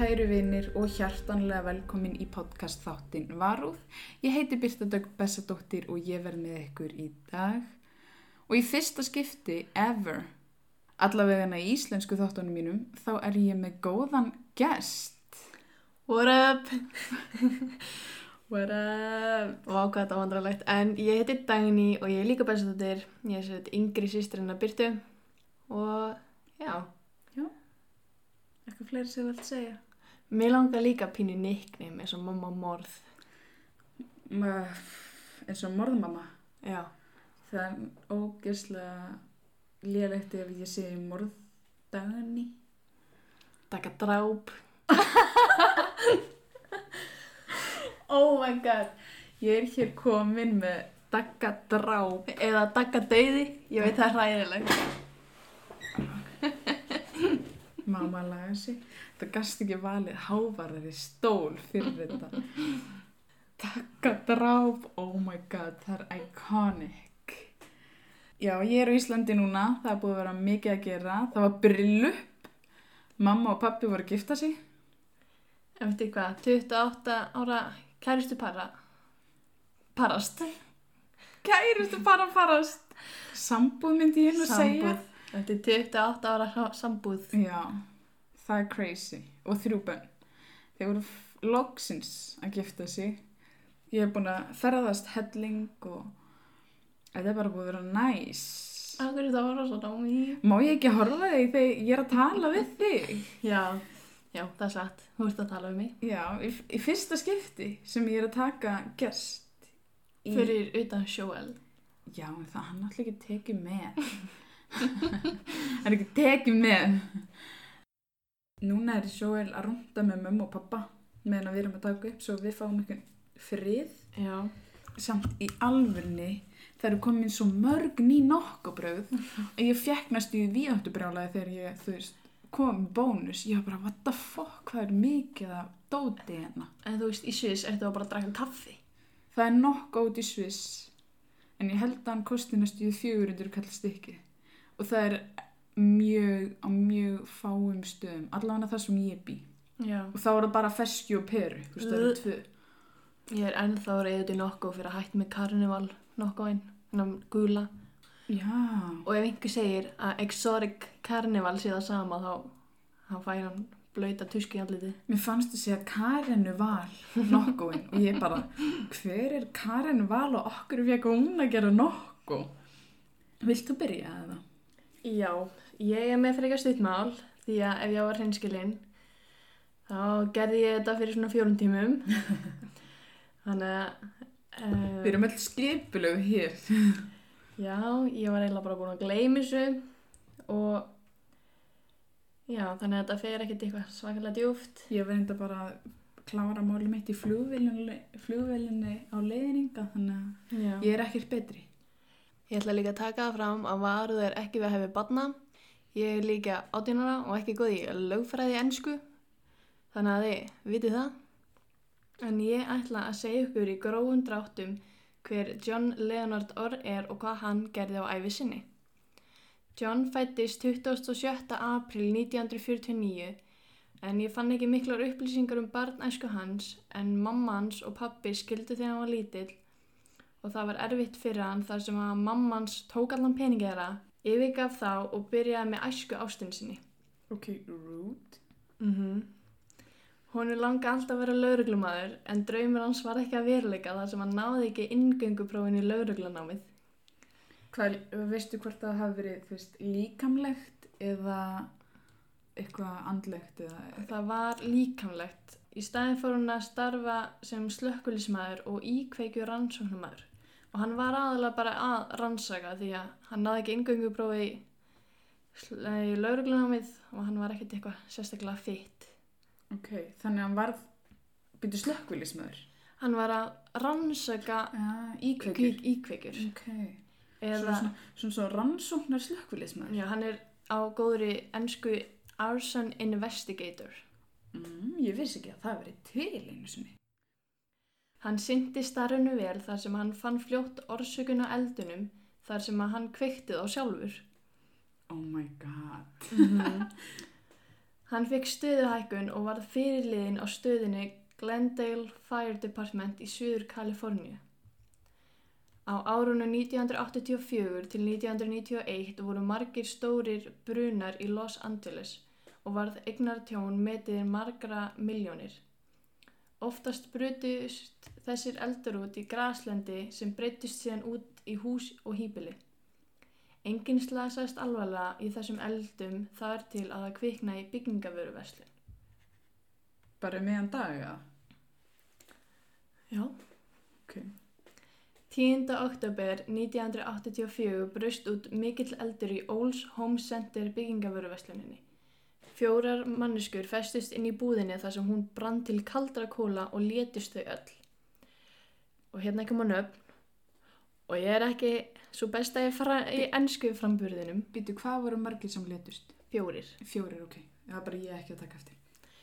Kæru vinnir og hjartanlega velkomin í podcast þáttinn Varúð. Ég heiti Birta Dögg Bessadóttir og ég verð með ykkur í dag. Og í fyrsta skipti ever, allavega í íslensku þáttunum mínum, þá er ég með góðan gest. What up? What up? Vá hvað þetta var vandrarlegt. En ég heiti Dagný og ég er líka bestastóttir. Ég er sér yngri sýstirinn að Byrtu. Og já, Eitthvað fleiri sem þú vilt segja? Mér langar líka pínu nickname eins og mamma morð. Ma, eins og morðmamma. Já. Það er ógeðslega lélegt ef ég segi morðdaganni. Taka dráp. oh my god. Ég er hér komin með dagga dráp. Eða daga dauði. Ég veit það er hræðilegt. Mamma laga sig. Það gast ekki valið hávarðari stól fyrir þetta. Takka dráp, oh my god, það er iconic. Já, ég er á Íslandi núna, það er búið að vera mikið að gera. Það var brillup, mamma og pappi voru að gifta sig. Eftir hvað? 28 ára kæristu para. Parast. Kærustu bara farast. Sambúð myndi ég nú segja. Sambúð. Eftir 28 ára sambúð. Já, það er crazy. Og þrjú bönn. Þeir voru loksins að gifta sig. Ég hef búin að ferðast helling og þetta er bara búið að vera næs. Akkur þetta var rosa námi. Má ég ekki horfa þig þegar ég er að tala við þig? Já, já, það er satt. Þú ert að tala um mig. Já, í, í fyrsta skipti sem ég er að taka gest. Í... Fyrir utan sjóel. Já, en það hann alltaf ekki tekið með. hann er ekki tekið með. Núna er Sjóel að rúnda með mömmu og pappa meðan við erum að taka upp svo við fáum einhvern frið. Já. Samt í alvörni það eru komin svo mörg ný nokkubröð að ég fekk næstu í víðáttubrjálaði þegar ég, veist, kom bónus. Ég var bara, what the fuck, hvað er mikið af dóti hérna? En þú veist, í Sviss ertu að bara að draka kaffi. Það er nokk át í Sviss en ég held að hann kosti næstu í 400 kall stykki og það er mjög á mjög fáum stöðum allavega það sem ég bý Já. og þá er það bara ferski og peru það eru tvö Ég er ennþá reyðið nokkuð fyrir að hætta með karnival nokkuðinn, hennan gula. Já, Og ef einhver segir að exotic karnival sé það sama þá, þá fær hann blöyta tuski í andliti. mér fannst þú segja Karenu Val nokkuinn og ég bara hver er Karenu Val og okkur fekk hún að gera nokku Vilt þú byrja eða? Já, ég er með frekar stuttmál því að ef ég var hreinskilinn þá gerði ég þetta fyrir svona fjórum tímum. Þannig að... Uh, Við erum öll skipulegu hér Já, ég var eiginlega bara búin að gleyma þessu og já, þannig að þetta fer ekkert eitthvað svakalega djúft. Ég var enda bara að klára máli mitt í flugvélinni á leiðninga þannig að Já. ég er ekkert betri Ég ætla líka að taka fram að varuð er ekki við að hefði badna. Ég er líka átjónara og ekki góð í lögfræði ennsku, þannig að þið vitið það. En ég ætla að segja ykkur í grófum dráttum hver John Leonard Orr er og hvað hann gerði á æfi sinni. John fættist 27. april 1949 en ég fann ekki miklar upplýsingar um barnæsku hans en mamma hans og pappi skildu þegar hann var lítill og það var erfitt fyrir hann þar sem að mammans tók allan peningi þeirra, yfirgaf þá og byrjaði með æsku ástin sinni. Ok, rude Mm -hmm. Hún er langa alltaf að vera lauruglumadur en draumur hans var ekki að veruleika þar sem hann náði ekki inngönguprófin í lauruglunámið. Hvað, veistu hvort það hafi verið veist, líkamlegt eða eitthvað andlegt eða Það var líkamlegt. Í staðin fór hún að starfa sem slökkulismæður og íkveikju rannsóknumæður og hann var aðalega bara að rannsaka því að hann náði ekki inngönguprófi í, í lauruglunámið og hann var ekkert eitthvað sérstaklega fitt. Ok, þannig að hann varð byrju slökkvilismöður Hann var að rannsaka Já, íkveikjur íkveikjur. íkveikjur. Ok, Eða, svona, svona, svona svo rannsóknar slökkvilismöður já, hann er á góðri ennsku Arson Investigator. mm, Ég vissi ekki að það verið til einu sinni Hann syndi starfinu vel þar sem hann fann fljótt orsökun á eldunum þar sem að hann kveikti þá sjálfur. Oh my god Mhm. Hann fekk stöðuhækkun og varð fyrirliðin á stöðinni Glendale Fire Department í Suður Kaliforníu. Á árunum 1984 til 1991 voru margir stórir brunar í Los Angeles og varð eignartjón metið margra miljónir. Oftast brutust þessir eldur út í graslendi sem breytist síðan út í hús og hýpili. Enginn slasaðist alvarlega í þessum eldum þar til að það kvikna í byggingavöruverslun. Bara meðan daga? Já. Ok. 10. oktober 1984 brust út mikill eldur í Olds Home Center byggingavöruversluninni. Fjórar manneskur festust inn í búðinni þar sem hún brann til kaldra kóla og létist þau öll. Og hérna ekki maður nöfn. Og ég er ekki svo besta í, fra, í ennsku framburðinum. Býtu, hvað voru margir sem letust? Fjórir. Fjórir, ok. Það er bara ég ekki að taka eftir.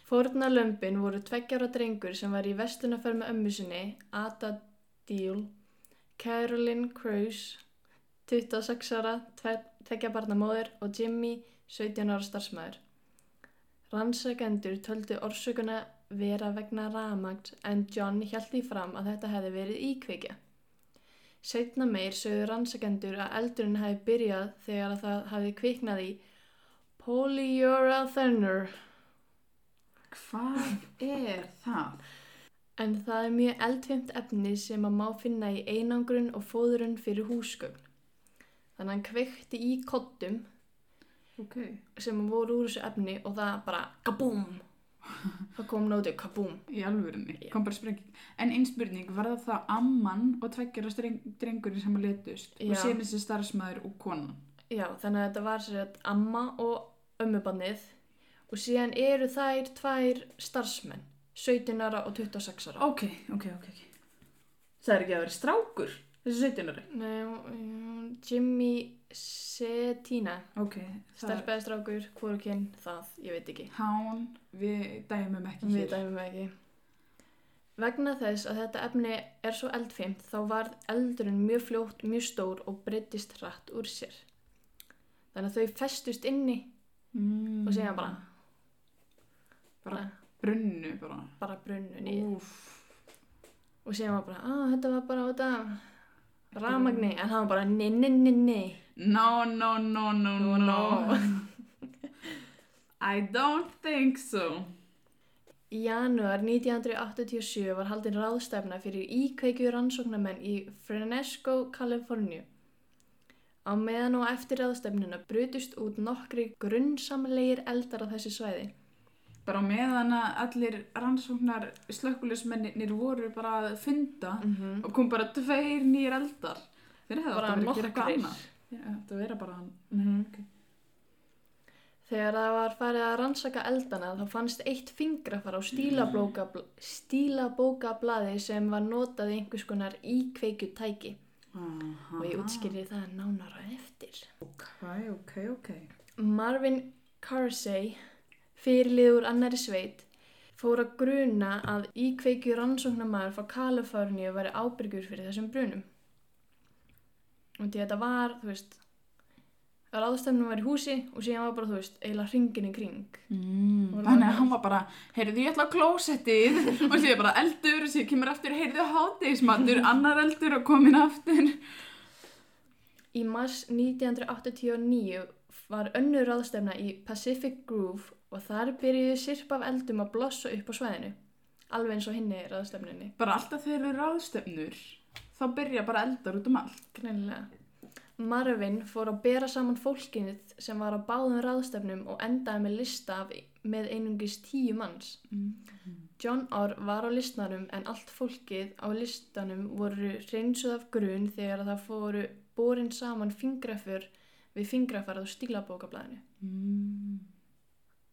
Fórna lömpin voru tveggjára drengur sem var í vestunarferð með ömmu sinni, Ada Deal, Carolyn Crews, 26 ára, tveggja barna móður og Jimmy, 17 ára starfsmæður. Rannsakendur töldu orsökuna vera vegna ramagt en John held því fram að þetta hefði verið íkveikja. Setna meir sögðu rannsakendur að eldurinn hefði byrjað þegar að það hefði kviknað í polyurethane Hvað er það? En það er mjög eldfimt efni sem að má finna í einangrun og fóðurinn fyrir húsgögn. Þannig að hann kveikti í kottum Ok. sem voru úr þessu efni og það bara kabúm. Það kom nótið kabúm. Í alvörinni. Já. Kom bara sprenging. En einn spurning, var það það amman og tveggjara drengurinn sem að letust? Og Já. síðan þessi starfsmæður og konan? Já, þannig að þetta var sér að amma og ömmubannið og síðan eru þær tvær starfsmenn, 17 ára og 26 ára. Ok, ok, ok. ok. Það er ekki að vera strákur, þessi 17 ári. Nei, um, Jimmy Setina, Ok, stelpaði strákur, hvorukinn, það, ég veit ekki. hán, við dæmum ekki Við hér. dæmum ekki. Vegna þess að þetta efni er svo eldfimt þá var eldurinn mjög fljótt, mjög stór og breytist hratt úr sér. Þannig að þau festust inni Mm. og síðan bara, Bara brunnu bara. bara brunnu. Úf. Og var bara, að þetta var bara af ramagni, en hann var bara, nei, nei, nei, nei. No, no, no, no, no. No. I don't think so. Í janúar 1987 var haldin ráðstefna fyrir íkveikju rannsóknarmenn í Fresno, Kaliforníu. Á meðan og eftir ráðstefnuna brutust út nokkri grunnsamlegir eldar á þessi svæði. Bara meðan að allir rannsóknar slökkulismennir voru bara að funda Mm -hmm. og kom bara tveir nýjir eldar. Þeir hefði átt Bara að gera eitthvað annað. Þetta vera bara hann. ok. Þegar það var farið að rannsaka eldana þá fannst eitt fingrafar á stílabókabl stílabókablaði sem var notað í einhvers konar íkveikju tæki Aha. og ég útskýrði það nánar á eftir. Ok, ok, ok. Marvin Carsey, fyrirlið úr annari sveit, fór að gruna að íkveikju rannsóknarmæður frá Kaliforníu væri ábyrgur fyrir þessum brunum. Og þetta var, þú veist, ráðstefnum var í húsi og síðan var bara, þú veist, eiginlega hringin í kring. Mm, þannig að hann var bara, heyrðu ég ætla á klósettið og sér bara eldur og sér kemur aftur, heyrðu hátegismatur, annar eldur og komin aftur. Í mars 1989 var önnur ráðstefna í Pacific Grove og þar byrjuðu sirp af eldum að blossa upp á svæðinu. Alveg eins og hinni ráðstefnunni. Bara alltaf þegar eru ráðstöfnur, þá byrja bara eldar út um allt. Greinilega. Marvin fór að bera saman fólkið sem var á báðum ráðstefnum og endaði með lista af, með einungis tíu manns. John Orr var á listanum en allt fólkið á listanum voru reynsuð af grun þegar það fóru borin saman fingrafur við fingrafarð á stílabókablaðinu. Mm.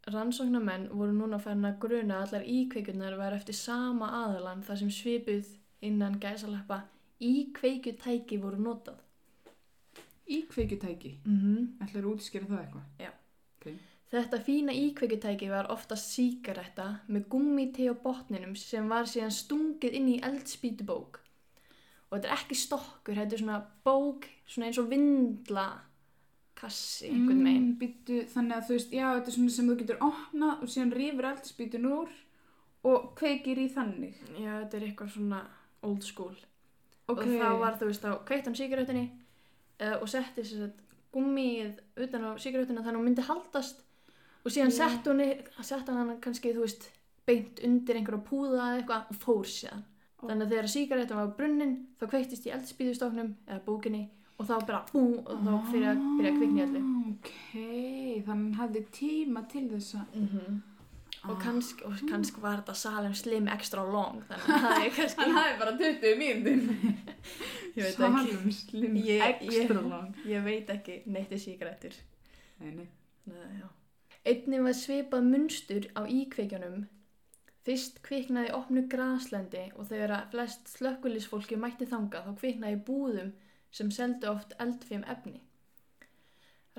Rannsóknarmenn voru núna farin að gruna að allar íkveikunar væri eftir sama aðalan þar sem svipuð innan gæsalappa íkveikutæki voru notað. Í kveikjutæki, Mm -hmm. ætlar að útskýra það eitthvað? Já. Ok. Þetta fína íkveikutæki var oftast síkaretta með gummite á botninum sem var síðan stungið inn í kassi einhvern megin. Mm, býttu, þannig að þú veist, já, þetta er svona sem þú getur opnað og síðan rýfur eldspýtun úr og kveikir í þannig. Já, þetta er eitthvað svona old school. Ok. Og þá var, þú veist, þá kveitt hann sígarettinni uh, og setti sér sett gummið utan á sígarettina þannig að hún myndi haldast og síðan Já. sett hún, sett hann kannski, þú veist, beint undir einhverja púða eða eitthvað og fór síðan. Ó. Þannig að þegar sígarettin var brunnin þá kveiktist í eldspýðustofnum eða bókinni og þá bara bú og þá fyrir að byrja að kvikni öllu. Ah, Ok, þannig að hann hafði tíma til þess að... Mm og Ah. og kannski var þetta Salem Slim extra long þannig að það er kannski Hann hafði bara 20 mínútin. ég veit ekki, Salum slim Ég- extra ég- long. ég veit ekki neitt í sígarettur Nei, nei. Einnig var svipað munstur á íkveikjunum. Fyrst kviknaði opnu graslendi og þegar að flest slökkulisfólki mætti þanga þá kviknaði búðum sem seldu oft eldfim efni.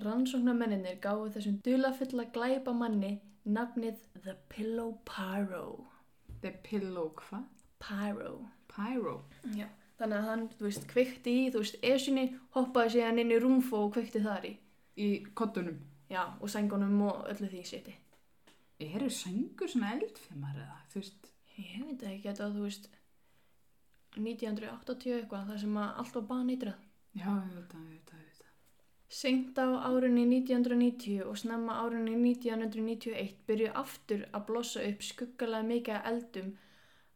Rannsóknarmenninir gáðu þessum dulafulla glæpa manni nafnið The Pillow Pyro. The pillow, hvað? Pyro. Pyro. Já. Þannig að hann, þú veist, kveikti í, þú veist, esunni, hoppaði síðan inn í rúmfó og kveikti þar í. Í kottunum. Já, og sængunum og öllu því séti. Eru sængur svona eldfimar eða? Þú veist, Ég veit ekki að þú veist 1980 eitthvað þar sem að allt var baneitrað. Já, ég veit það, ég veit það, ég veit það. Seint á árunni 1990 og snemma árunni 1991 byrju aftur að blossa upp skuggalega mikið eldum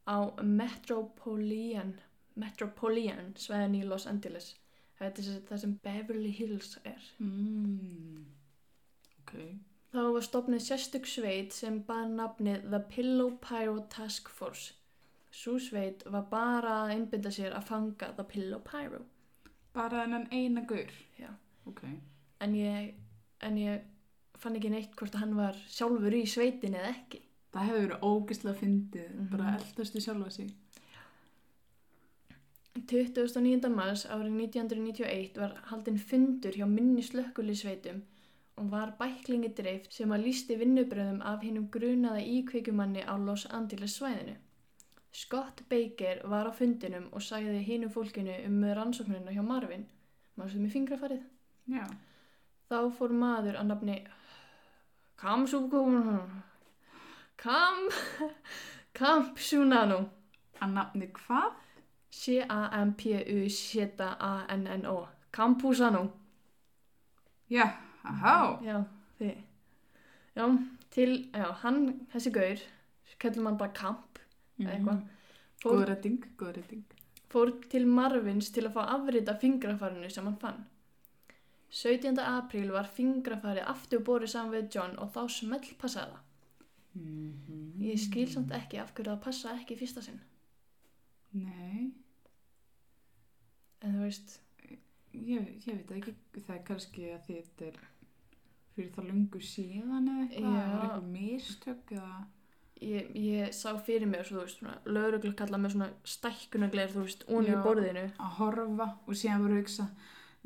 á Metropolitan, Metropolitan sveðin í Los Angeles. Þetta er það sem Beverly Hills er. Mm. Ok. Þá var stopnið sérstök sveit sem bar nafnið The Pillow Pyro Task Force. Sú sveit var bara að einbynda sér að fanga The Pillow Pyro. Bara þennan eina gaur. Já. Ok. En ég, en ég fann ekki neitt hvort að hann var sjálfur í sveitin eða ekki. Það hefur verið ógislega fyndið, Mhm. bara eldastu sjálfa sig. 29. mars árið 1991 var haldinn fundur hjá minni slökkulisveitum og var bæklingi dreift sem að lísti vinnubröðum af hinnum grunaða íkveikumanni á Los Angeles svæðinu. Scott Baker var á fundinum og sagði hinum fólkinu um rannsóknina hjá Marvin, maður sem er fingrafarið. Já. Þá fór maður að nafni Kamsúkun Kam Kampsunano Að nafni hvað? C-A-M-P-U-Z-A-N-N-O Kampusano Já, ahá. Já, þið Já, til, já, hann, þessi gaur kallum hann bara Kamp eitthvað Góð fór, retting, góð retting. fór til Marvins til að fá afrita fingrafarinu sem hann fann 17. apríl var fingrafarið aftur borið saman við John og þá smell passaði það Mm Ég skil samt ekki af hverju það passa ekki í fyrsta sinn. Nei, En þú veist, ég, ég veit ekki, það er kannski að þetta er fyrir það lungu síðan eða eitthvað, var eitthvað mistök eða... ég, ég sá fyrir mig, svo, þú veist, svona, lauruglu kalla með svona stækkunagleir, þú veist, onni í borðinu. að horfa og síðan voru að hugsa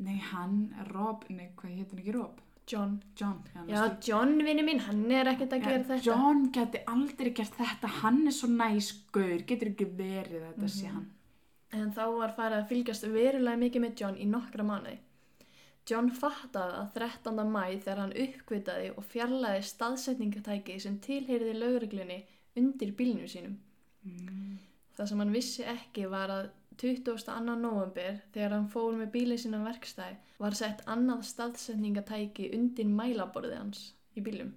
nei hann er Rob, nei hvað hétt hann ekki Rob? John. John Já, John vinni minn, hann er ekkert að gera þetta. John geti aldrei gert þetta hann er svo næskur, getur ekki verið þetta sé Mhm. hann En þá var farið að fylgjast verulega mikið með John í nokkra mánuði. John fattaði að 13. mæ þegar hann uppkvitaði og fjarlæði staðsetningatæki sem tilheyriði lauruglunni undir bílnum sínum. mm. Það sem hann vissi ekki var að 22. november þegar hann fór með bílinn sín á verkstæði var sett annað staðsetningatæki undir mælaborðið hans í bílum.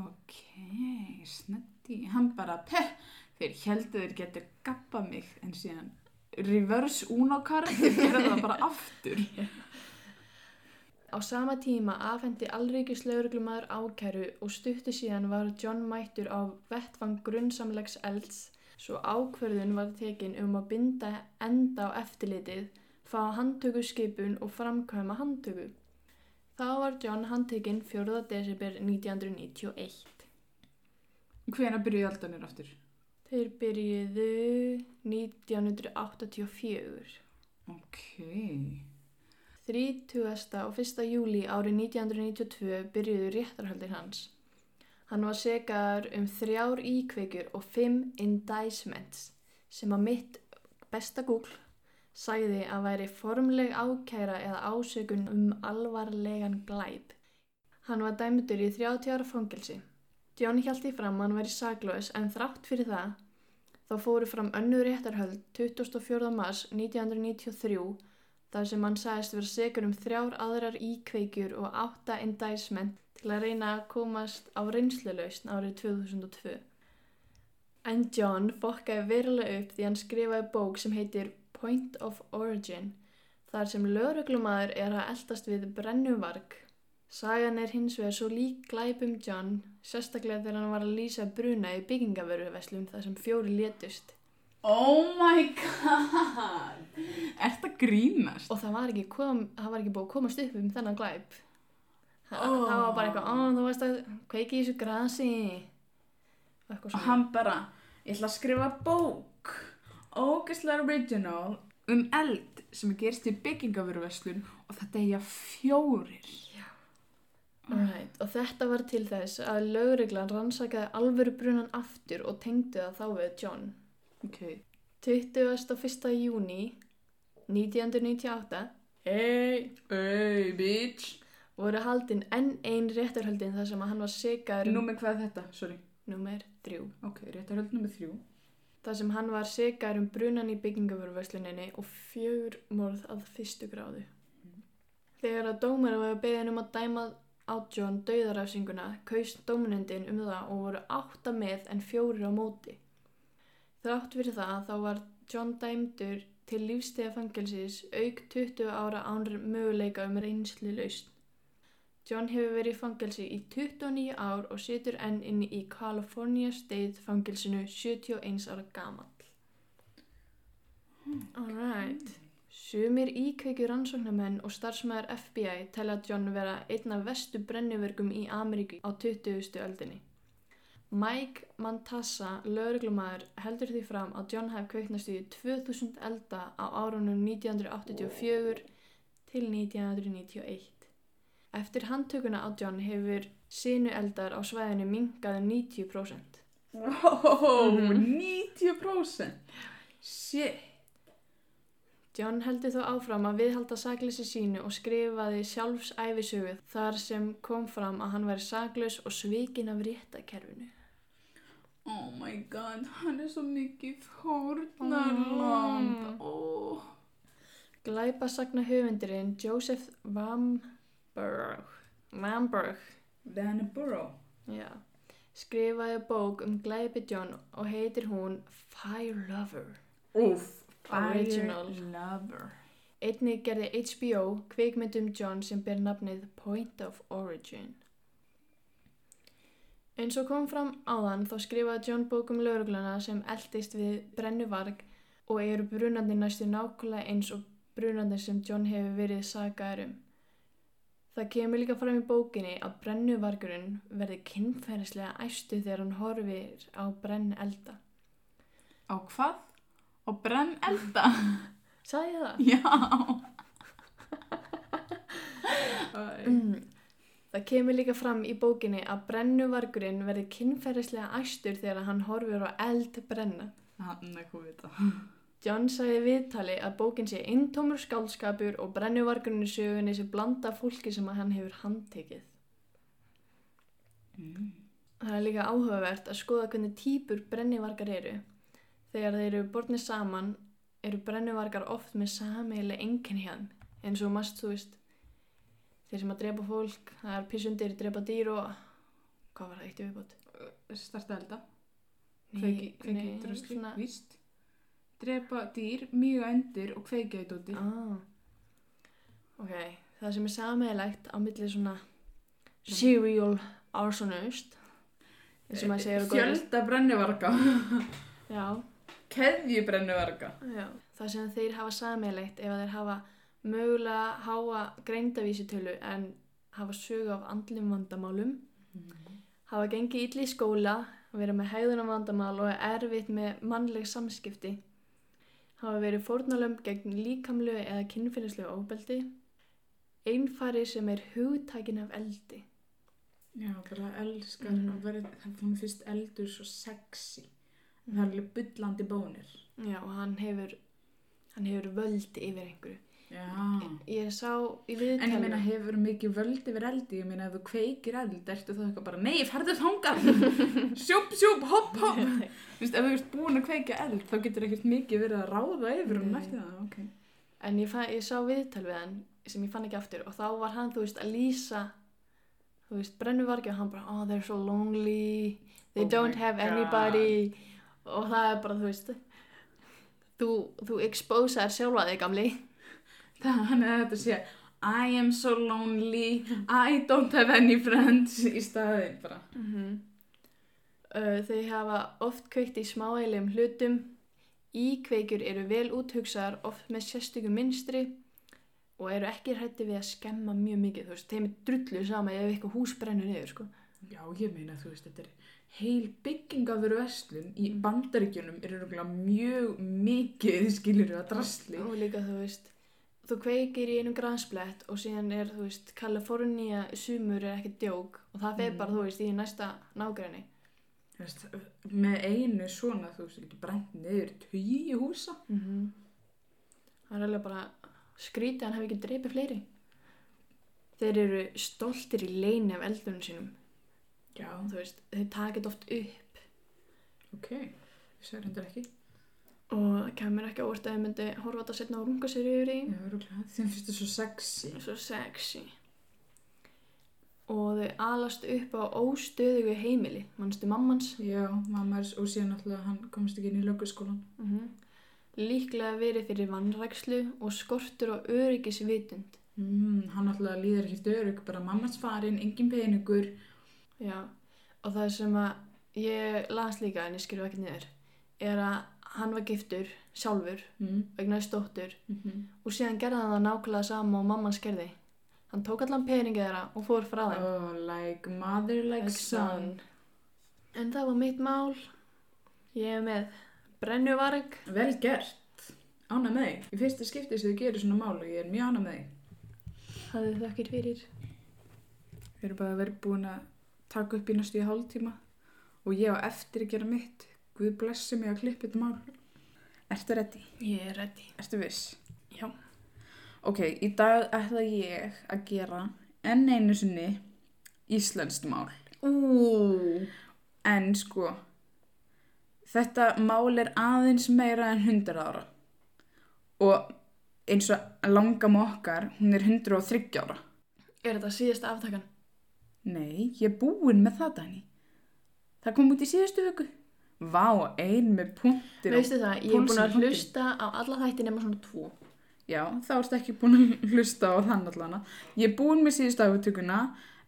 ok, snetti hann bara, peh, þeir heldur þeir getur gappa mig en síðan reverse unocar þeir gera það bara aftur Á sama tíma afhendi allríkis lauruglumæður ákæru og stuttu síðan var John mættur á vettvang grunnsamlegs elds svo ákverðun var tekin um að binda enda á eftirlitið, fá handtökuskipun og framkvæma handtöku. Þá var John handtekinn 4. desember 1991. hvena byrjuði aldanir aftur? Þeir byrjuðu 1984. ok 30. og 1. júli árið 1992 byrjuðu réttarhöldir hans. Hann var segaður um þrjár íkveikjur og fimm indictments sem að mitt besta Google sagði að væri formleg ákæra eða ásökun um alvarlegan glæp. Hann var dæmdur í 30 ára fangelsi. John hjælt í fram að hann væri saklaus en þrátt fyrir það þá fóru fram önnur réttarhöld 24. mars 1993 þar sem hann sagðist vera segur um þrjár aðrar íkveikjur og átta indictment til að reyna að komast á reynslulausn árið 2002. En John fokkaði verulega upp því hann skrifaði bók sem heitir Point of Origin þar sem lögreglumæður er að eldast við brennuvarg. Sagan er hins vegar svo lík glæpum John, sérstaklega þegar hann var að lýsa bruna í byggingavöruveslum þar sem fjóri létust. Oh my god! Er það grínast? Og það var ekki, kom, það var ekki búið að komast upp um þennan glæp. Þa, Oh. Það var bara eitthvað, ó, þú veist að kveiki í þessu grasi. Og hann bara, ég ætla að skrifa bók, ógeðslega original, um eld sem gerst í byggingavöruverslun og það deyja fjórir. Right. Og þetta var til þess að lögreglan rannsakaði alvöru brunan aftur og tengdi það þá við John. Ok. 21. júni 1998 Hey, hey, bitch. voru haldinn enn ein réttarhöldin þar sem að hann var Nú um með hvað er þetta? Sorry. nummer 3. Ok, réttarhöld nummer þrjú. þar sem hann var sekaður um brunan í byggingavöruversluninni og fjögur morð að fyrstu gráðu. Þegar að dómara var beðin um að dæma á John dauðarafsinguna kaust dómunendin um það og voru átta með en fjórir á móti. Þrátt fyrir það þá var John dæmdur til lífstíða fangelsis auk 20 ára ánur möguleika um reynslu laust. John hefur verið í fangelsi í 29 ár og situr enn inni í California State fangelsinu 71 ára gamall. Alright. Sumir íkveikju rannsóknarmenn og starfsmæður FBI telja John vera einn af vestu brenniverkum í Ameríku á 20. öldinni. Mike Mantassa, lögreglumæður, heldur því fram að John hef kveiknast í 2000 elda á árunum 1984 til 1991. Eftir handtökuna á John hefur sinu eldar á svæðinu mingaði 90%. Wow, Mhm. 90%. Shit. John heldur þó áfram að viðhalda sakleysi sínu og skrifaði sjálfsæfisögu þar sem kom fram að hann væri saklaus og svikin af réttakerfinu. Oh my god, hann er svo mikið fórnarlamb. Mm. Oh. Glæpasagna höfundurinn Joseph Vamberg, Vamberg Vanborough. já, skrifaði bók um glæpi John og heitir hún Fire Lover. Original. Fire Lover. Einnig gerði HBO kvikmyndum John sem ber nafnið Point of Origin. Eins og kom fram áðan þá skrifaði John bók um laurugluna sem eldist við brennuvarg og eru brunandi næstu nákvæmlega eins og brunandi sem John hefur verið sagaður um. Það kemur líka fram í bókinni að brennuvargurinn verði kynferðislega æstu þegar hann horfir á brenn elda. Á hvað? Á brenn elda? Sagði ég það? Já. Æ. Mm. Það kemur líka fram í bókinni að brennuvargurinn verði kynferðislega æstur þegar hann horfir á eld brenna. Hann er hvað vita. John sagði viðtali að bókin sé intómur skálskapur og brennuvargurinn í sögunni sé blanda fólki sem að hann hefur handtekið. Mm. Það er líka áhugavert að skoða hvernig típur brennuvargar eru. Þegar þeir eru bornir saman eru brennuvargar oft með sameiginlega enginni hjá þeim. Eins og mast, þú veist, þeir sem að drepa fólk, það er pissundir, drepa dýr og... Hvað var það eitt í viðbót? Starta elda. Kveiki, kveiki nei, drusli. svona- Víst. Drepa dýr, mjög endur og í dóti. Ah. Ok, það sem er sameiginlegt á milli svona serial arsonist eins og maður segir góðri. Fjölda brennivarga. Já, Keðju brennivarga. já. Það sem þeir hafa sameiginlegt ef þeir hafa mögulega háa greindavísitölu en hafa sögu af andlum vandamálum, hafa gengið illa í skóla, vera með hegðunum vandamál og er erfitt með mannleg samskipti, hafa verið fórnalömb gegn líkamlegu eða kynfinnislegu ofbeldi, einfari sem er hugtækin af eldi. Já, bara elskar Mhm. og verið, það hún fyrst eldur svo sexy. Það er alveg bullandi bónir. Já, og hann hefur hann hefur völdi yfir einhverju. Já. Ég sá í En viðtali. ég meina, hefur mikið völd yfir eldi, ég meina, ef þú kveikir eld, ertu þá eitthvað bara, nei, ferðu þangað, sjúp, sjúp, hopp, hopp. Þú veist, ef þú ert búin að kveika eld, þá getur ekkert mikið verið að ráða yfir eftir það, ok. En ég, ég sá viðtal við hann sem ég fann ekki aftur og þá var hann, þú veist, að lýsa, þú veist, brennuvargi og hann bara, oh, they're so lonely, they Oh don't have God. anybody og það er bara, þú veist, þú, þú exposaðir sjálfa þig, gamli. Þannig að þetta sé, I am so lonely, I don't have any friends í staðin bara. Mm uh, þau hafa oft kveikt í smáægilegum hlutum, íkveikjur eru vel úthugsaðar, oft með sérstökum minstri og eru ekki hrætti við að skemma mjög mikið, þú veist, þeim er drullu sama ef eitthvað hús brennur niður, sko. Já, ég meina, þú veist, þetta er heil bygging af veru verslun í bandaríkjunum er örugglega mjög mikið, skilur að drasli. Og líka, þú veist, þú kveikir í einum gransblett og síðan er, þú veist, California sumur er ekki djók og það fer Mm. bara, þú veist, í næsta nágræni. Þú veist, með einu svona, þú veist, getur brent niður tugi húsa. Mm Það er alveg bara skrítið að hann hefði ekki dreipið fleiri. Þeir eru stoltir í leini af eldunum sínum. Já, Þú veist, þeir takit oft upp ok, ég segir hendur ekki. Og það kemur ekki á orð að þau myndi horfa þetta setna og runga sér yfir í. Já, örugglega, þeim finnst þetta svo sexy. Svo sexy. Og þau alast upp á óstöðugu heimili, mannstu mammans. Já, mamma er, og síðan náttúrulega hann komst ekki inn í lögurskólan. Mm Líklega verið fyrir vannrækslu og skortur og öryggisvitund. Mm, hann náttúrulega líður ekki örug, bara mammas farin, engin peningur. Já, og það sem að ég las líka en ég skrifa ekki niður, er að hann var giftur sjálfur, Mm. vegna þess dóttur, Mm -hmm. og síðan gerði hann það nákvæmlega sama og mamman skerði. Hann tók allan peningið þeirra og fór frá þeim. Oh, like mother, like, Like son. En það var mitt mál. Ég er með brennuvarg. Vel gert. Ána með þig. Í fyrsta skipti sem þið gerir svona mál og ég er mjög ána með þig. Hafið þakkir fyrir. Við erum bara verið búin að taka upp í næstu í hálftíma og ég á eftir að gera mitt. Guð blessi mig að klippa þetta mál. Ertu reddi? Ég er reddi. Ertu viss? Já. Ok, í dag ætla ég að gera enn einu sinni íslenskt mál. Ú. En sko, þetta mál er aðeins meira en 100 ára. Og eins og langam okkar, hún er 103 ára. Er þetta síðasta aftakan? Nei, ég er búin með það, Dani. Það kom út í síðustu viku. Vá, ein með punktir. Veistu það, ég er búin að hlusta á alla þætti nema svona tvo. Já, þá ertu ekki búin að hlusta á þann allana. Ég er búin með síðustu aftökuna.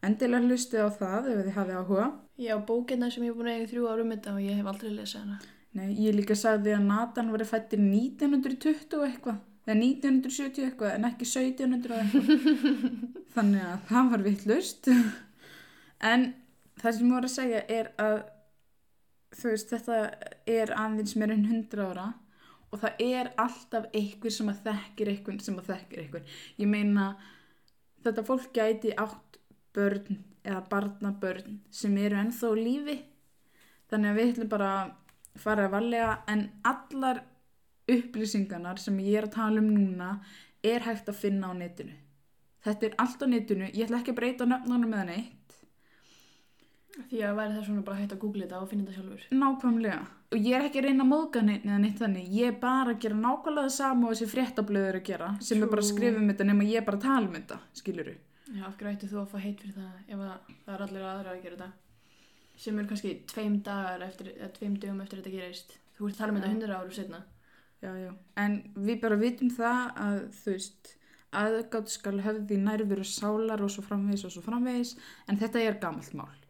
Endilega hlustið á það ef þið hafið áhuga. Ég á bókina sem ég er búin að eiga þrjú árum þetta og ég hef aldrei lesað hana. Nei, ég líka sagði að Nathan var fættir 1920 og eitthvað. Eða 1970 eitthvað, en ekki 1700 og eitthvað. Þannig að það var vittlust. En það sem ég voru að segja er að þú veist, þetta er aðeins meira en 100 ára og það er alltaf einhver sem að þekkir einhvern sem að þekkir einhvern. Ég meina, þetta fólk gæti átt börn eða barnabörn sem eru ennþá lífi. Þannig að við ætlum bara að fara að valega en allar upplýsingarnar sem ég er að tala um núna er hægt að finna á netinu. Þetta er allt á netinu, ég ætla ekki að breyta nöfnunum með neitt. Því að væri það svona bara hægt að googla þetta og finna þetta sjálfur. Nákvæmlega. Og ég er ekki að reyna að móðga neitt eða neitt þannig. Ég er bara að gera nákvæmlega það sama og þessi fréttablöður að gera sem er bara að True. skrifa um þetta nema ég er bara að tala um þetta, skiluru. Já, af hverju ættu þú að fá heit fyrir það ef að það er allir aðra að gera þetta? Sem er kannski tveim dagar eftir, eða tveim dögum eftir þetta gerist. Þú ert að tala um þetta hundra árum setna. Já, já. En við bara vitum það að þú veist, aðgátt skal höfði nærveru sálar og svo framvegis og svo framvegis en þetta er gamalt mál.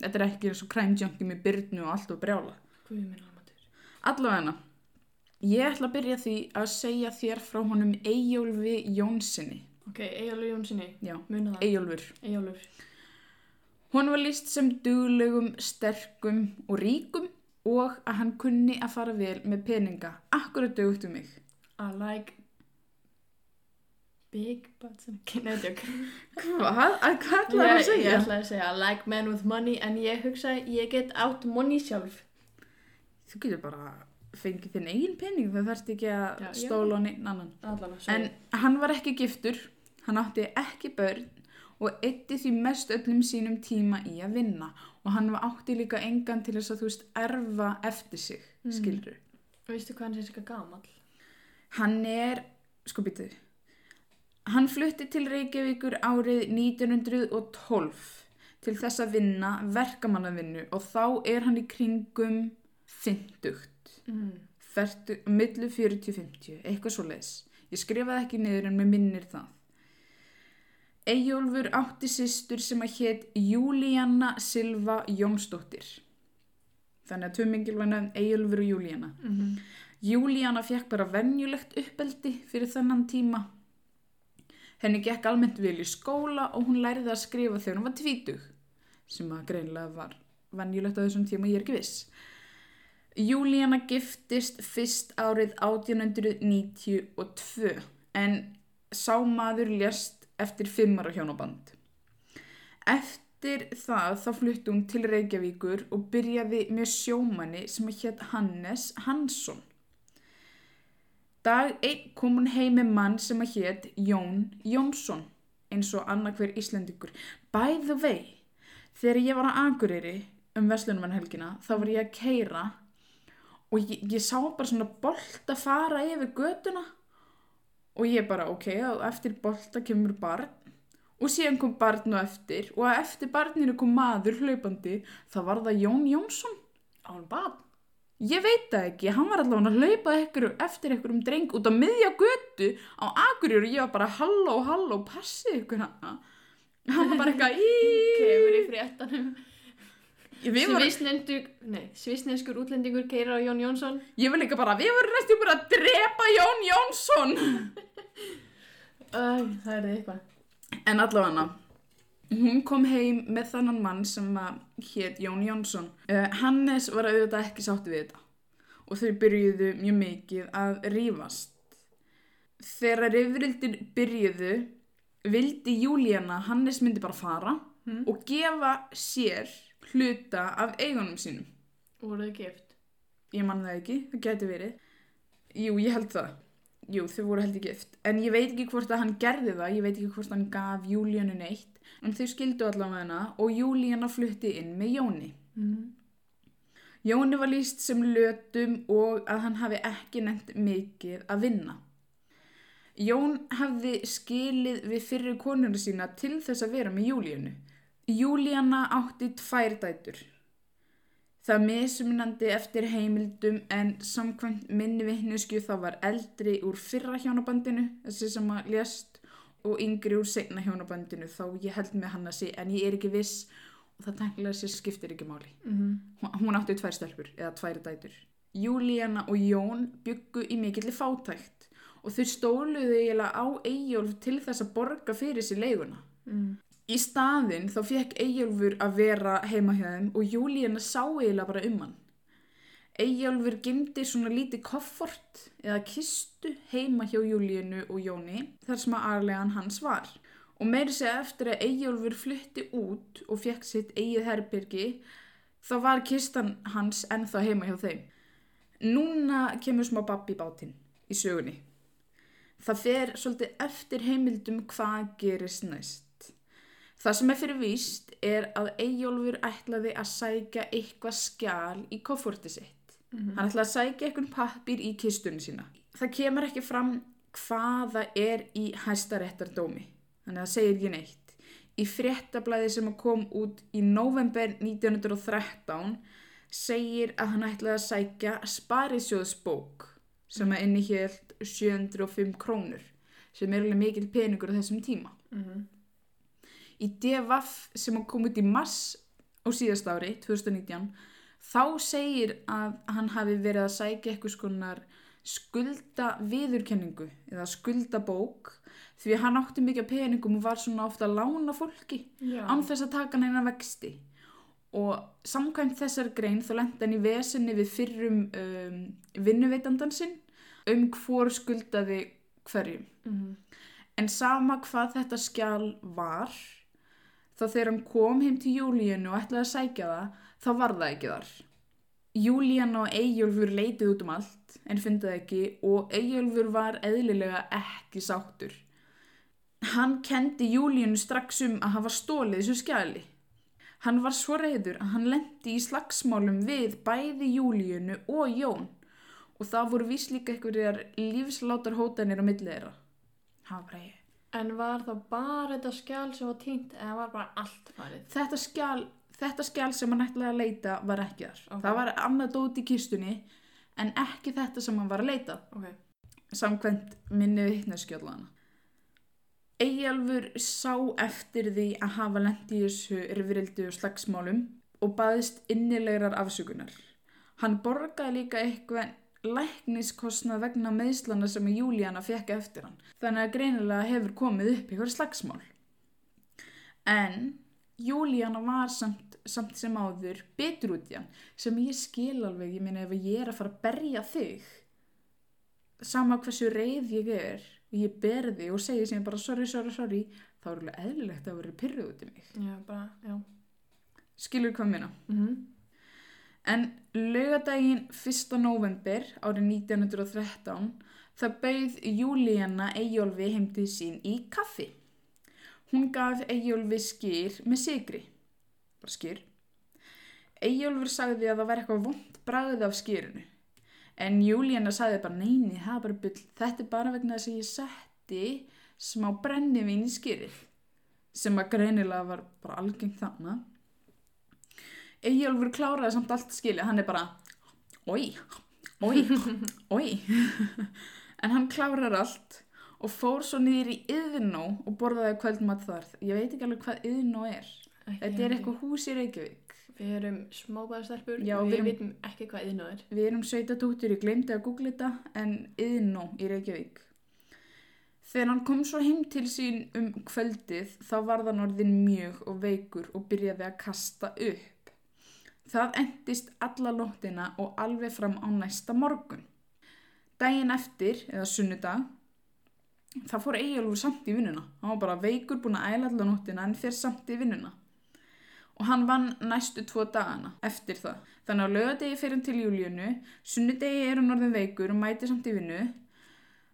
Þetta er ekki eins og crime junkie með byrnu og allt og brjála. Guð minn almatur. Allavegna, ég ætla að byrja því að segja þér frá honum Eyjólfi Jónssoni. Ok, Eyjólfur Jónssoni, muna það. Eyjólfur. Eyjólfur. Hún var líst sem duglegum, sterkum og ríkum og að hann kunni að fara vel með peninga. Akkurat dugtu mig. I like big butts and... Nei, tjók. Hvað? Að hvað ætlaði að Ég, ég segja? ætlaði að segja like men with money en ég hugsa ég get átt money sjálf. Þú getur bara fengið þinn eigin pening það þarfst ekki að stóla á neitt annan en hann var ekki giftur hann átti ekki börn og eitti því mest öllum sínum tíma í að vinna og hann var átti líka engan til þess að þú veist erfa eftir sig, Mm. skilur Veistu hvað hann er sér gamall? hann er, sko býtu hann flutti til Reykjavíkur árið 1912 til þess að vinna verkamannavinnu og þá er hann í kringum 50 Mm. fertu, millu 40-50, eitthvað svo leis. Ég skrifaði ekki niður en mér minnir það. Eyjólfur átti systur sem að hétt Júlíanna Silva Jónsdóttir. Þannig að tvö mingilvæna Eyjólfur og Júlíanna. Mm -hmm. Júlíanna fekk bara venjulegt uppeldi fyrir þennan tíma. Henni gekk almennt vel í skóla og hún læriði að skrifa þegar hún var tvítug, sem að greinlega var venjulegt á þessum tíma, ég er ekki viss. Júlíanna giftist fyrst árið 1892 en sá maður lést eftir fimmara hjónaband. Eftir það þá flutti hún til Reykjavíkur og byrjaði með sjómanni sem hétt Hannes Hansson. Dag einn kom hún heim með mann sem hétt Jón Jónsson, eins og annarkver Íslendingur. By the way, þegar ég var á Akureyri um Vestlunumannhelgina, þá var ég að keira og ég, ég sá bara svona bolta fara yfir göduna og ég bara, ok, og eftir bolta kemur barn og síðan kom barn og eftir og að eftir barninu kom maður hlaupandi, það var það Jón Jónsson. Á hann bad? Ég veit það ekki, hann var allavega að hlaupa ykkur, eftir einhverjum dreng út á miðja götu á Akureyri og ég var bara halló, halló, passið ykkur hann. Hann var bara eitthvað Kemur í... fréttanum. Svisnendur, nei, svisnenskur útlendingur keirir á Jón Jónsson. ég var líka bara, við vorum næstu bara að drepa Jón Jónsson. Æ, það er eitthvað. En allavega hún kom heim með þannan mann sem hétt Jón Jónsson. Uh, Hannes var auðvitað ekki sátti við þetta og þau byrjuðu mjög mikið að rífast. Þegar rifrildir byrjuðu vildi Júlíana Hannes myndi bara fara Mm. og gefa sér hluta af eigunum sínum. Voruð þið gift? Ég man það ekki, það geti verið. Jú, ég held það. Jú, þau voru held ekki gift. En ég veit ekki hvort að hann gerði það, ég veit ekki hvort hann gaf Júlíanu neitt. En þau skildu allavega hana og Júlíana flutti inn með Jóni. Mm. Jóni var líst sem lötum og að hann hafi ekki nefnt mikið að vinna. Jón hafði skilið við fyrir konuna sína til þess að vera með Júlíunu. Júlíana átti tvær dætur. Það mismunandi eftir heimildum en samkvæmt minni vittneskju þá var eldri úr fyrra hjónabandinu, þessi sem að lést, og yngri úr segna hjónabandinu þá ég held með hann að sé en ég er ekki viss og það tenglega sér skiptir ekki máli. Mm Hún- Hún átti tvær stelpur eða tvær dætur. Júlíana og Jón byggu í mikilli fátækt og þau stóluðu eiginlega á Eyjólf til þess að borga fyrir sér leiguna. Mm. Í staðinn þá fekk Eyjólfur að vera heima hjá þeim og Júlíana sá eiginlega bara um hann. Eyjólfur gemdi svona lítið koffort eða kistu heima hjá Júlíunu og Jóni þar sem að arlegan hans var. Og meiri segja eftir að Eyjólfur flutti út og fekk sitt eigið herbyrgi þá var kistan hans ennþá heima hjá þeim. Núna kemur smá babbi bátinn í sögunni. Það fer svolítið eftir heimildum hvað gerist næst. Það sem er fyrir víst er að Eyjólfur ætlaði að sækja eitthvað skjál í kofforti sitt. Mhm. Hann ætlaði að sækja eitthvað pappir í kistunni sína. Það kemur ekki fram hvaða er í hæstaréttardómi. Þannig að það segir ekki neitt. Í fréttablaði sem kom út í november 1913 segir að hann ætlaði að sækja sparisjóðsbók sem að inni hélt 705 krónur sem er alveg mikil peningur á þessum tíma. Mm. Í DVF sem kom út í mars á síðast ári, 2019, þá segir að hann hafi verið að sækja eitthvað skonar skulda viðurkenningu eða skuldabók því að hann átti mikið peningum og var svona ofta að lána fólki Já. án þess að taka neina vexti og samkvæmt þessar grein þá lenda hann í vesinni við fyrrum um, vinnuveitandan sinn um hvor skuldaði hverjum Mm. En sama hvað þetta skjál var, þá þegar hann kom heim til Júlíunu og ætlaði að sækja það, þá var það ekki þar. Júlíana og Eyjólfur leitið út um allt en fundaði ekki og Eyjólfur var eðlilega ekki sáttur. Hann kendi Júlíunu strax um að hafa stólið þessu skjali. Hann var svo reyður að hann lendi í slagsmálum við bæði Júlíunu og Jón og það voru vís líka einhverjar lífslátar hótanir á millið þeirra. Það var ég. En var það bara þetta skjál sem var týnt eða var bara allt farið? Þetta skjal, þetta skjal sem hann ætlaði að leita var ekki þar. Ok. Það var annað dót í kistunni en ekki þetta sem hann var að leita. Ok. Samkvæmt minni vittneskjöldana. Eyjálfur sá eftir því að hafa lent í þessu og slagsmálum og baðist innilegrar afsökunar. Hann borgaði líka eitthvað lækniskostnað vegna meðslana sem Júlíana fekk eftir hann. Þannig að greinilega hefur komið upp ykkur slagsmál. En Júlíana var samt, samt sem áður betur út í hann sem ég skil alveg, ég meina ef ég er að fara að berja þig sama hversu reið ég er og ég berði og segi sem bara sorry, sorry, sorry þá er alveg eðlilegt að vera pyrruð út í mig. Já, bara, já. Skilur hvað minna? Mm En laugadaginn 1. november árið 1913 það bauð Júlíana Eyjólfi heimtið sín í kaffi. Hún gaf Eyjólfi skýr með sigri. Bara skýr. Eyjólfur sagði að það var eitthvað vond bragð af skýrinu. En Júlíana sagði bara neini, það er bara bull. Þetta er bara vegna þess að ég setti smá brennivín í skýrið. Sem að greinilega var bara algengt þannig. Eyjólfur kláraði samt allt skilja, hann er bara oi, oi, oi. En hann klárar allt og fór svo niður í Yðnó og borðaði kvöldmatt þar. Ég veit ekki alveg hvað Yðnó er. Þetta er eitthvað hús í Reykjavík. Við erum smábæðastelpur, Já, við við vitum ekki hvað yðnú er. við erum sveitatúttur, ég glemdi að googla þetta en Yðnó í Reykjavík. Þegar hann kom svo heim til sín um kvöldið þá var það orðin mjög og veikur og byrjaði að kasta upp Það endist alla nóttina og alveg fram á næsta morgun. Daginn eftir, eða sunnudag, það fór Eyjólfur samt í vinnuna. Hann var bara veikur búin að æla alla nóttina en fer samt í vinnuna. Og hann vann næstu tvo dagana eftir það. Þannig að lögadegi fyrir hann til júlíunu, sunnudegi er hann orðin veikur og mæti samt í vinnu.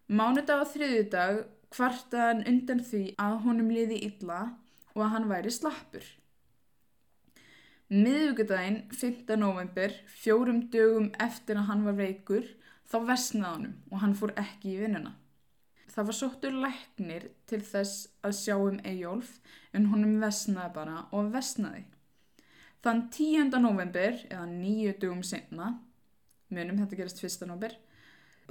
Mánudag og þriðjudag kvartaði hann undan því að honum liði illa og að hann væri slappur. Miðvíkudaginn 5. november, fjórum dögum eftir að hann var veikur, þá vesnaði honum og hann fór ekki í vinnuna. Það var sóttur læknir til þess að sjá um Eyjólf en honum vesnaði bara og vesnaði. Þann 10. november, eða nýju dögum senna, munum þetta gerast 1. november,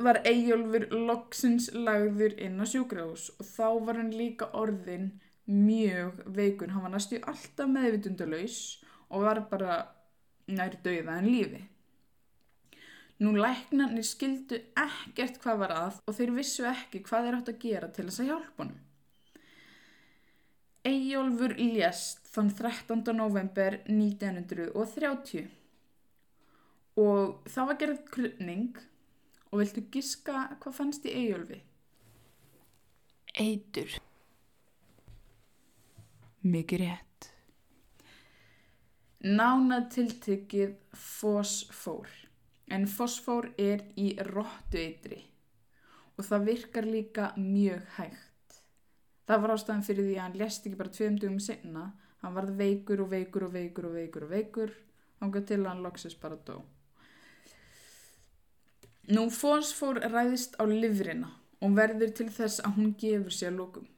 var Eyjólfur loksins lagður inn á sjúkrahús og þá var hann líka orðin mjög veikur. Hann var næstu alltaf meðvitundalaus og var bara nær dauða en lífi. Nú læknarnir skildu ekkert hvað var að og þeir vissu ekki hvað þeir átt að gera til þess að hjálpa honum. Eyjólfur lést þann 13. november 1930 og það var gerð krupning og viltu giska hvað fannst í Eyjólfi? Eitur. Mikið rétt. Nánað tiltekið fosfór. En fosfór er í rottueitri og það virkar líka mjög hægt. Það var ástæðan fyrir því að hann lést ekki bara tveim dugum senna. Hann varð veikur og veikur og veikur og veikur og veikur. Hanga til að hann loksist bara dó. Nú fosfór ræðist á livrina og verður til þess að hún gefur sér lókum.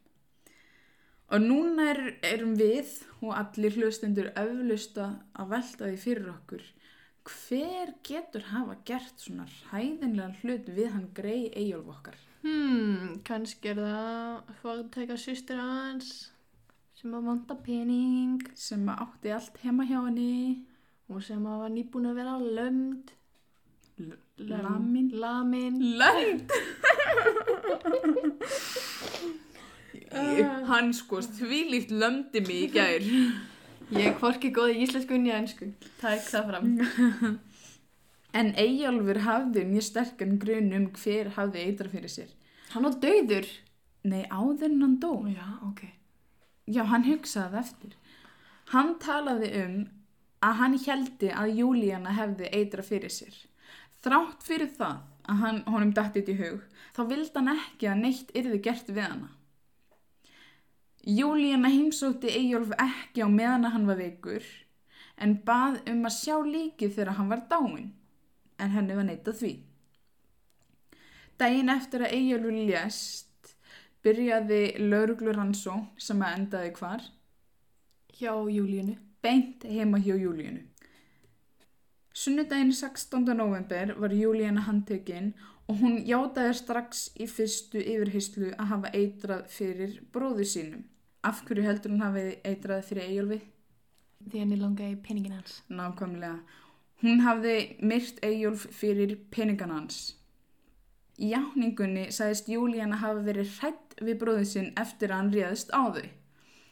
Og núna er, erum við og allir hlustendur öflusta að velta því fyrir okkur. Hver getur hafa gert svona hæðinlega hlut við hann grei Eyjólf okkar? Hmm, kannski er það fórtæka sýstir hans sem að vanta pening Sem að átti allt heima hjá henni. og sem að var nýbúin að vera lömd. Lömd. Lamin. Lamin. Lönd! hann sko þvílíkt lömdi mig í gær. Ég er hvorki góð í íslensku en ennsku. Tæk það fram. En Eyjólfur hafði mjög sterkan grun um hver hafði eitra fyrir sér. Hann á dauður. Nei, áður en hann dó. Já, ok. Já, hann hugsaði eftir. Hann talaði um að hann heldi að Júlíana hefði eitra fyrir sér. Þrátt fyrir það að hann honum dættið í hug, þá vildi hann ekki að neitt yrði gert við hana. Júlíana heimsótti Eyjólf ekki á meðan að hann var veikur, en bað um að sjá líkið þegar hann var dáin, en henni var neitað því. Dæin eftir að Eyjólfur lést, byrjaði lauruglur rannsó sem að endaði hvar, Hjá Júlíunu. beint heima hjá Júlíunu. Sunnudaginn 16. november var Júlíana handtekinn og hún játaði strax í fyrstu yfirheyslu að hafa eitrað fyrir bróðu sínum. Af hverju heldur hún hafi eitrað fyrir Eyjólfi? Því henni langaði peningin hans. Nákvæmlega. Hún hafði myrt Eyjólf fyrir peningan hans. Í jáningunni sagðist Júlíana hafa verið hrætt við bróðu sinn eftir að hann réðist á þau.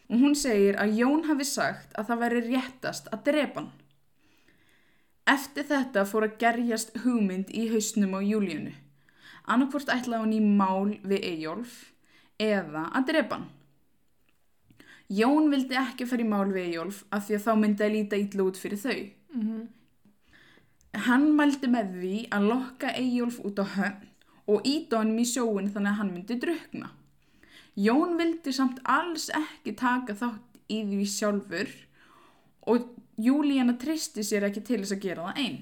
Og hún segir að Jón hafi sagt að það væri réttast að drepa hann. Eftir þetta fór að gerjast hugmynd í hausnum á Júlíunu. Annarkvort ætlaði hún í mál við Eyjólf eða að drepa hann. Jón vildi ekki fara í mál við Eyjólf af því að þá myndi að líta ítla út fyrir þau. Mm Hann mældi með því að lokka Eyjólf út á höfn og íta honum í sjóin þannig að hann myndi drukna. Jón vildi samt alls ekki taka þátt í því sjálfur og Júlíana tristi sér ekki til þess að gera það einn.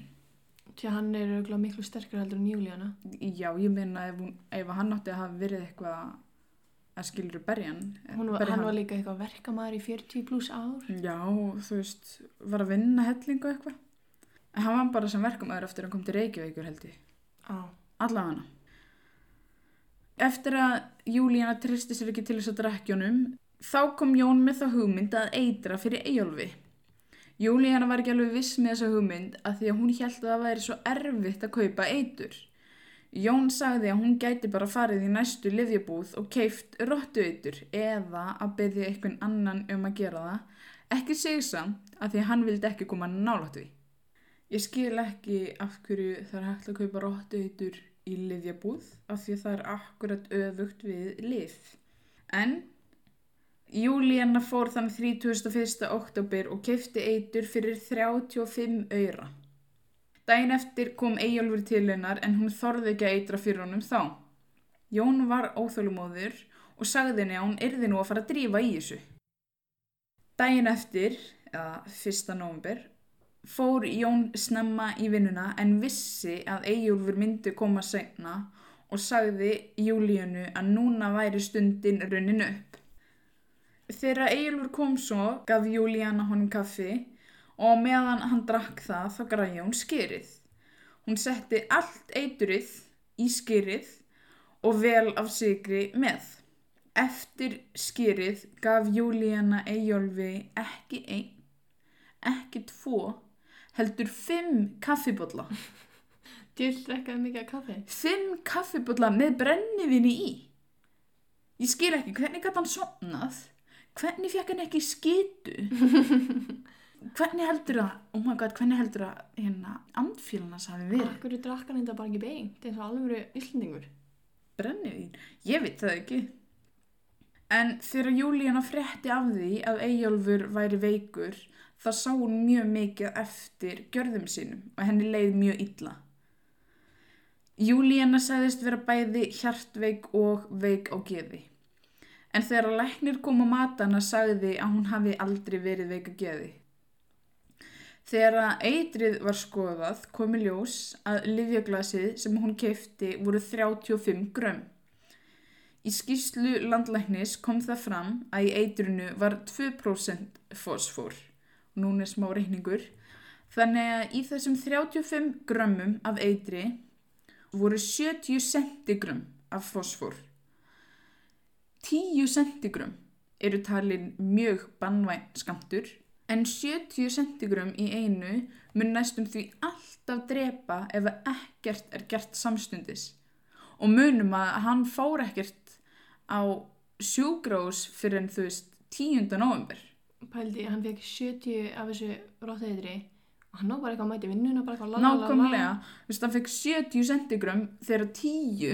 Því að hann er miklu sterkur heldur en Júlíana. Já, ég meina ef, ef hann átti að hafa verið eitthvað að skilur berjan. Var, hann var líka eitthvað verkamæður í 40 pluss ár. Já, þú veist, var að vinna hellingu eitthvað. En hann var bara sem verkamæður eftir að hann kom til Reykjavíkur held ég. Á. Allavega. Eftir að Júlíana tristi sér ekki til þess að drekkjónum, þá kom Jón með það hugmynd að eitra fyrir Eyjólfi. Júlíana var ekki alveg viss með þessa hugmynd að því að hún held að það væri svo erfitt að kaupa eitur. Jón sagði að hún gæti bara farið í næstu livjabúð og keift rottueitur eða að byggja einhvern annan um að gera það, ekki segsamt að því hann vildi ekki koma nálægt við. Ég skil ekki af hverju það er hægt að kaupa rottueitur í livjabúð af því að það er akkurat öfugt við liv. En Júlíana fór þann 31. oktober og kefti eitur fyrir 35 öyra. Dæin eftir kom Eyjólfur til hennar en hún þorði ekki að eitra fyrir honum þá. Jón var óþölumóður og sagði henni að hún yrði nú að fara að drífa í þessu. Dæin eftir, eða 1. november, fór Jón snemma í vinnuna en vissi að Eyjólfur myndi koma segna og sagði Júlíunu að núna væri stundin runnin upp. Þegar Eyjólfur kom svo gaf Júlíana honum kaffi og meðan hann drakk það þá græði hún skýrið. Hún setti allt eiturið í skýrið og vel af sigri með. Eftir skýrið gaf Júlíana Eyjólfi ekki einn, ekki tvo, heldur fimm kaffibotla. Djöld drekkaði mikið af kaffi. Fimm kaffibotla með brennivinni í. Ég skil ekki, hvernig gæti hann sopnað? Hvernig fekk hann ekki skitu? hvernig heldur það, oh my god, hvernig heldur það hérna andfélanas hafi verið? Akkur drakk hann þetta bara ekki beint eins og alveg yllningur. Brennivín? Ég veit það ekki. En þegar Júlíana frétti af því að Eyjólfur væri veikur, þá sá hún mjög mikið eftir gjörðum sínum og henni leið mjög illa. Júlíana sagðist vera bæði hjartveik og veik á geði. En þegar að læknir kom á matana sagði að hún hafi aldrei verið veik á geði. Þegar að eitrið var skoðað komi ljós að livjaglasið sem hún kefti voru 35 grömm. Í skýrslu landlæknis kom það fram að í eitrinu var 2% fósfór. Nún er smá reikningur. Þannig að í þessum 35 grömmum af eitri voru 70 centigrömm af fósfór. 10 centigrömm eru talin mjög bannvæn skamtur en 70 centigrömm í einu mun næstum því alltaf drepa ef ekkert er gert samstundis. Og munum að hann fór ekkert á sjúgrós fyrir en þú veist 10. november. Pældi, hann fekk 70 af þessu rótteitri og hann var bara eitthvað að mæti vinnuna, bara eitthvað lalalala. Nákvæmlega, þú veist, hann fekk 70 centigram þegar 10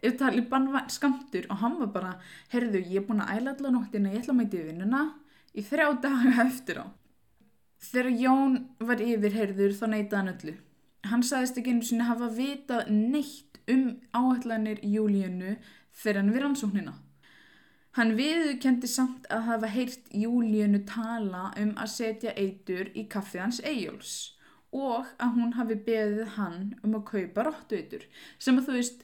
ef talið bannvæn skamtur og hann var bara, herðu, ég er búin að æla allar nóttina, ég ætla að mæti vinnuna í þrjá daga eftir á. Þegar Jón var yfirheyrður þá neytaði hann öllu. Hann sagðist ekki einu sinni hafa vitað neitt um áætlanir Júlíunu fyrir hann við rannsóknina. Hann viðurkendi samt að hafa heyrt Júlíunu tala um að setja eitur í kaffið hans Eyjóls og að hún hafi beðið hann um að kaupa rottueitur sem að þú veist,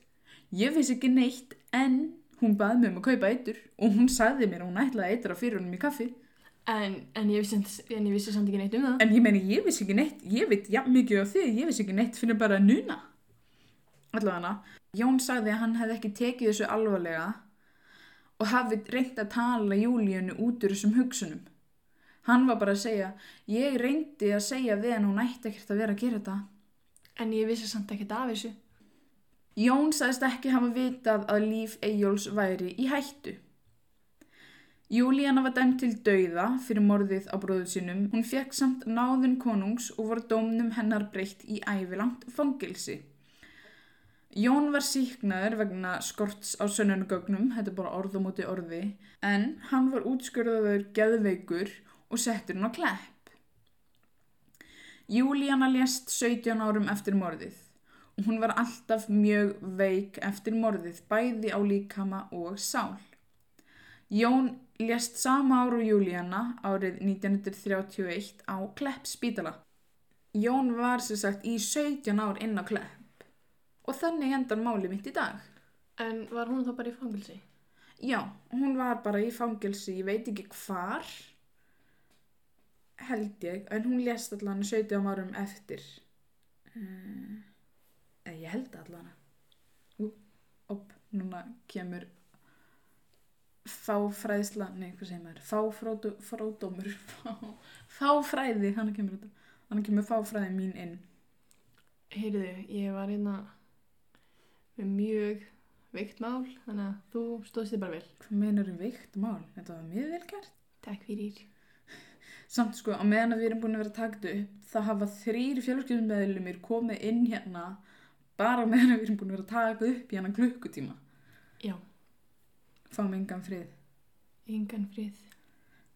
ég vissi ekki neitt en hún baði mig um að kaupa eitur og hún sagði mér að hún ætlaði að eitra fyrir honum í kaffi En, en, ég vissi, en ég vissi samt ekki neitt um það. en ég meini, ég vissi ekki neitt ég veit jafn mikið á þig, ég vissi ekki neitt fyrir bara núna allavega Jón sagði að hann hefði ekki tekið þessu alvarlega og hafi reynt að tala Júlíunu út úr þessum hugsunum hann var bara að segja ég reyndi að segja við hann hún ætti ekkert að vera að gera þetta En ég vissi samt ekkert af þessu. Jón sagðist ekki hafa vitað að líf Eyjóls væri í hættu. Júlíana var dæmt til dauða fyrir morðið á bróðu sínum. Hún fekk samt náðun konungs og var dómnum hennar breytt í ævilangt fangilsi. Jón var síknaður vegna skorts á sönnunugögnum, þetta er bara orð á móti orði, en hann var útskurðaður geðveikur og settur hann á klepp. Júlíana lést 17 árum eftir morðið og hún var alltaf mjög veik eftir morðið, bæði á líkama og sál. Jón lést sama ára og Júlíana árið 1931 á Klepp spítala. Jón var sem sagt í 17 ár inn á Klepp og þannig endar máli mitt í dag. En var hún þá bara í fangilsi? Já, hún var bara í fangilsi, ég veit ekki hvar, held ég, en hún lést allan 17 árum eftir. Uh, ég held allan. Upp, núna kemur fáfræðsla, nei, hvað segir maður, fáfródómur, fá, fáfræði, hann kemur þetta, hann kemur fáfræði mín inn. Heyrðu, ég var hérna með mjög veikt mál, þannig að þú stóðst þig bara vel. Hvað meinar um veikt mál? Þetta var mjög vel gert. Takk fyrir. Samt sko, á meðan að við erum búin að vera þetta upp, það hafa þrýr fjölskyldummeðlumir komið inn hérna bara meðan að við erum búin að vera að taka upp í hérna klukkutíma. Já, Fáum engan frið. engan frið.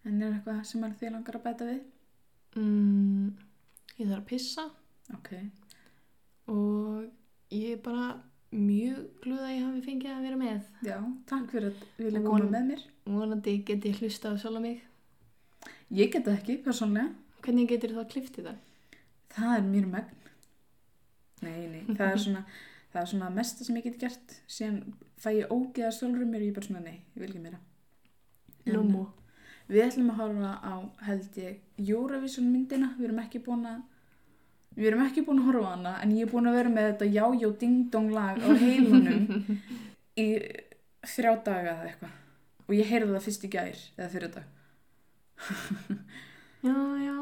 En er eitthvað sem er þið langar að bæta við? Mm, ég þarf að pissa Ok. og ég er bara mjög glúð að ég hafi fengið að vera með. Já, takk fyrir að vilja Von- koma með mér. Vonandi geti hlusta á sjálf mig. Ég get það ekki, persónlega. Hvernig getur þá kliftið það? Það er mér megn. Nei, nei, það er svona, það er svona mesta sem ég get gert. Síðan fæ ég ógeða sjálfur mér og ég bara svona, nei, ég vil ekki meira. Lúmú. Við ætlum að horfa á, held ég, Eurovision myndina. Við erum ekki búin að, við erum ekki búin að horfa á hana, en ég er búin að vera með þetta já-já ding-dong lag á heimunum í þrjá daga eða eitthvað. Og ég heyrði það fyrst í gær, eða fyrir dag. Já, já.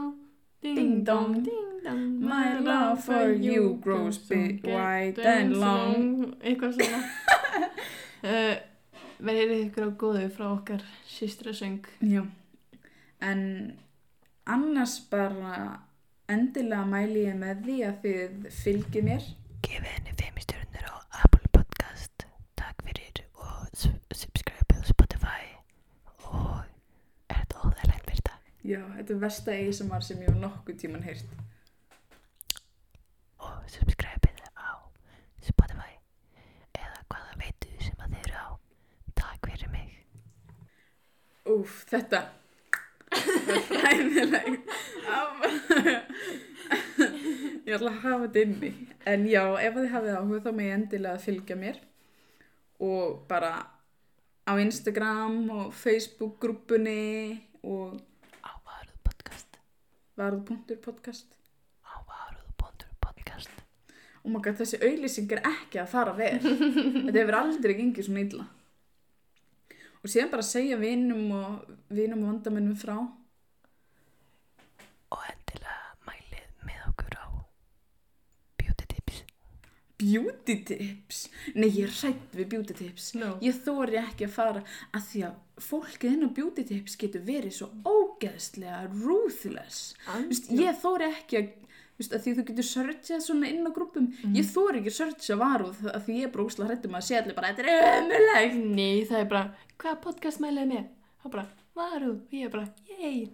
Ding dong. ding dong. My love for you grows big, wide and long. Eitthvað svona. uh, Verðið ykkur á góðu frá okkar systra söng. Já, en annars bara endilega mæli ég með því að þið fylgið mér. Gefið henni 5 stjórnur á Apple Podcast. Takk fyrir og s- subscribe á Spotify. Og er þetta óþægilegt Birta? Já, þetta er versta ASMR sem ég hef nokkuð tíman heyrt. Og subscribe á Spotify. Eða hvaða veitu sem að þið eru á. Takk fyrir mig. Úf, þetta er ræðilegt. ég ætla að hafa þetta inni. En já, ef þið hafið áhuga þá með ég endilega að fylgja mér. Og bara á Instagram og Facebook grúpunni og. varð.podcast. Á Varuð Podcast. Oh my god, þessi auðlýsing er ekki að fara vel. Þetta hefur aldrei gengið svona illa. Og síðan bara segja vinum og vinum og vandamennum frá. Og endilega mælið með okkur á Beauty Tips. Beauty tips. Nei, ég er hrætt við beauty tips. No. Ég þóri ekki að fara að því að fólkið inn á beauty tips getur verið svo ógeðslega ruthless. Vist, ég þóri ekki að, vist, að því þú getur searchað svona inn á grúpum. Ég þóri ekki að searcha varúð að því ég er brókslega hrættum að sé allir bara, þetta er ömulegt. Nei, það er bara, hvaða podcast mælið með? Það er bara, varu, og ég er bara, yey.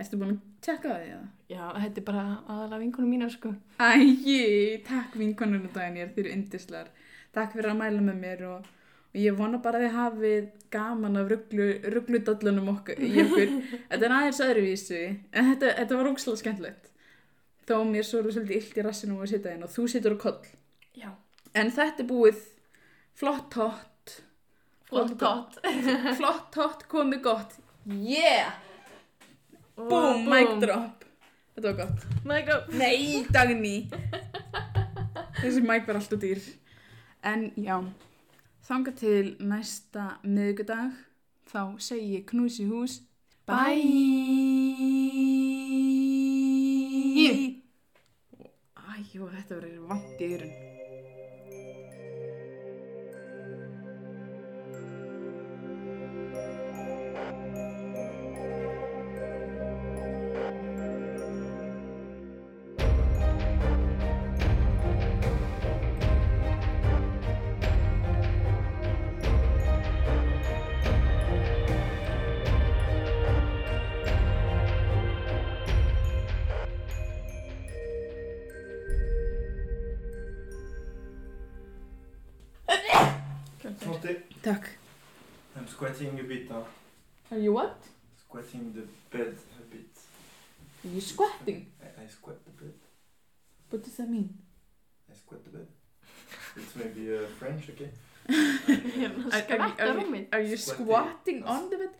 Erstu búin að tjekka á því eða? Já, þetta er bara aðalega vinkunum mína, sko. Æji, takk vinkonunum daginn, ég er þeir yndislegar. Takk fyrir að mæla með mér og, og ég vona bara að þið hafið gaman af rugglu, ruggludallunum okkur. þetta er aðeins öðruvísi, en þetta, þetta var ógslag skemmtilegt. Þó mér svo eru svolítið illt í rassinum að sitja inn og þú situr á koll. Já. En þetta er búið flott tótt, Flott tótt. flott tótt komið gott. Yeah! Og Boom, mic drop. Þetta var gott. Mic drop. Nei, Dagný. Þessi mæk var alltaf dýr. En já Þanga til næsta miðgudag Þá segi ég knús í hús. Bye. Æjú, þetta verður vant í eyrun you what? Squatting the bed a bit. Are you squatting? I, I squat the bed. What does that mean? I squat the bed. It's maybe uh, French, okay? Hérna, Are, are, are, rúmið. are you Squatting. squatting on the bed?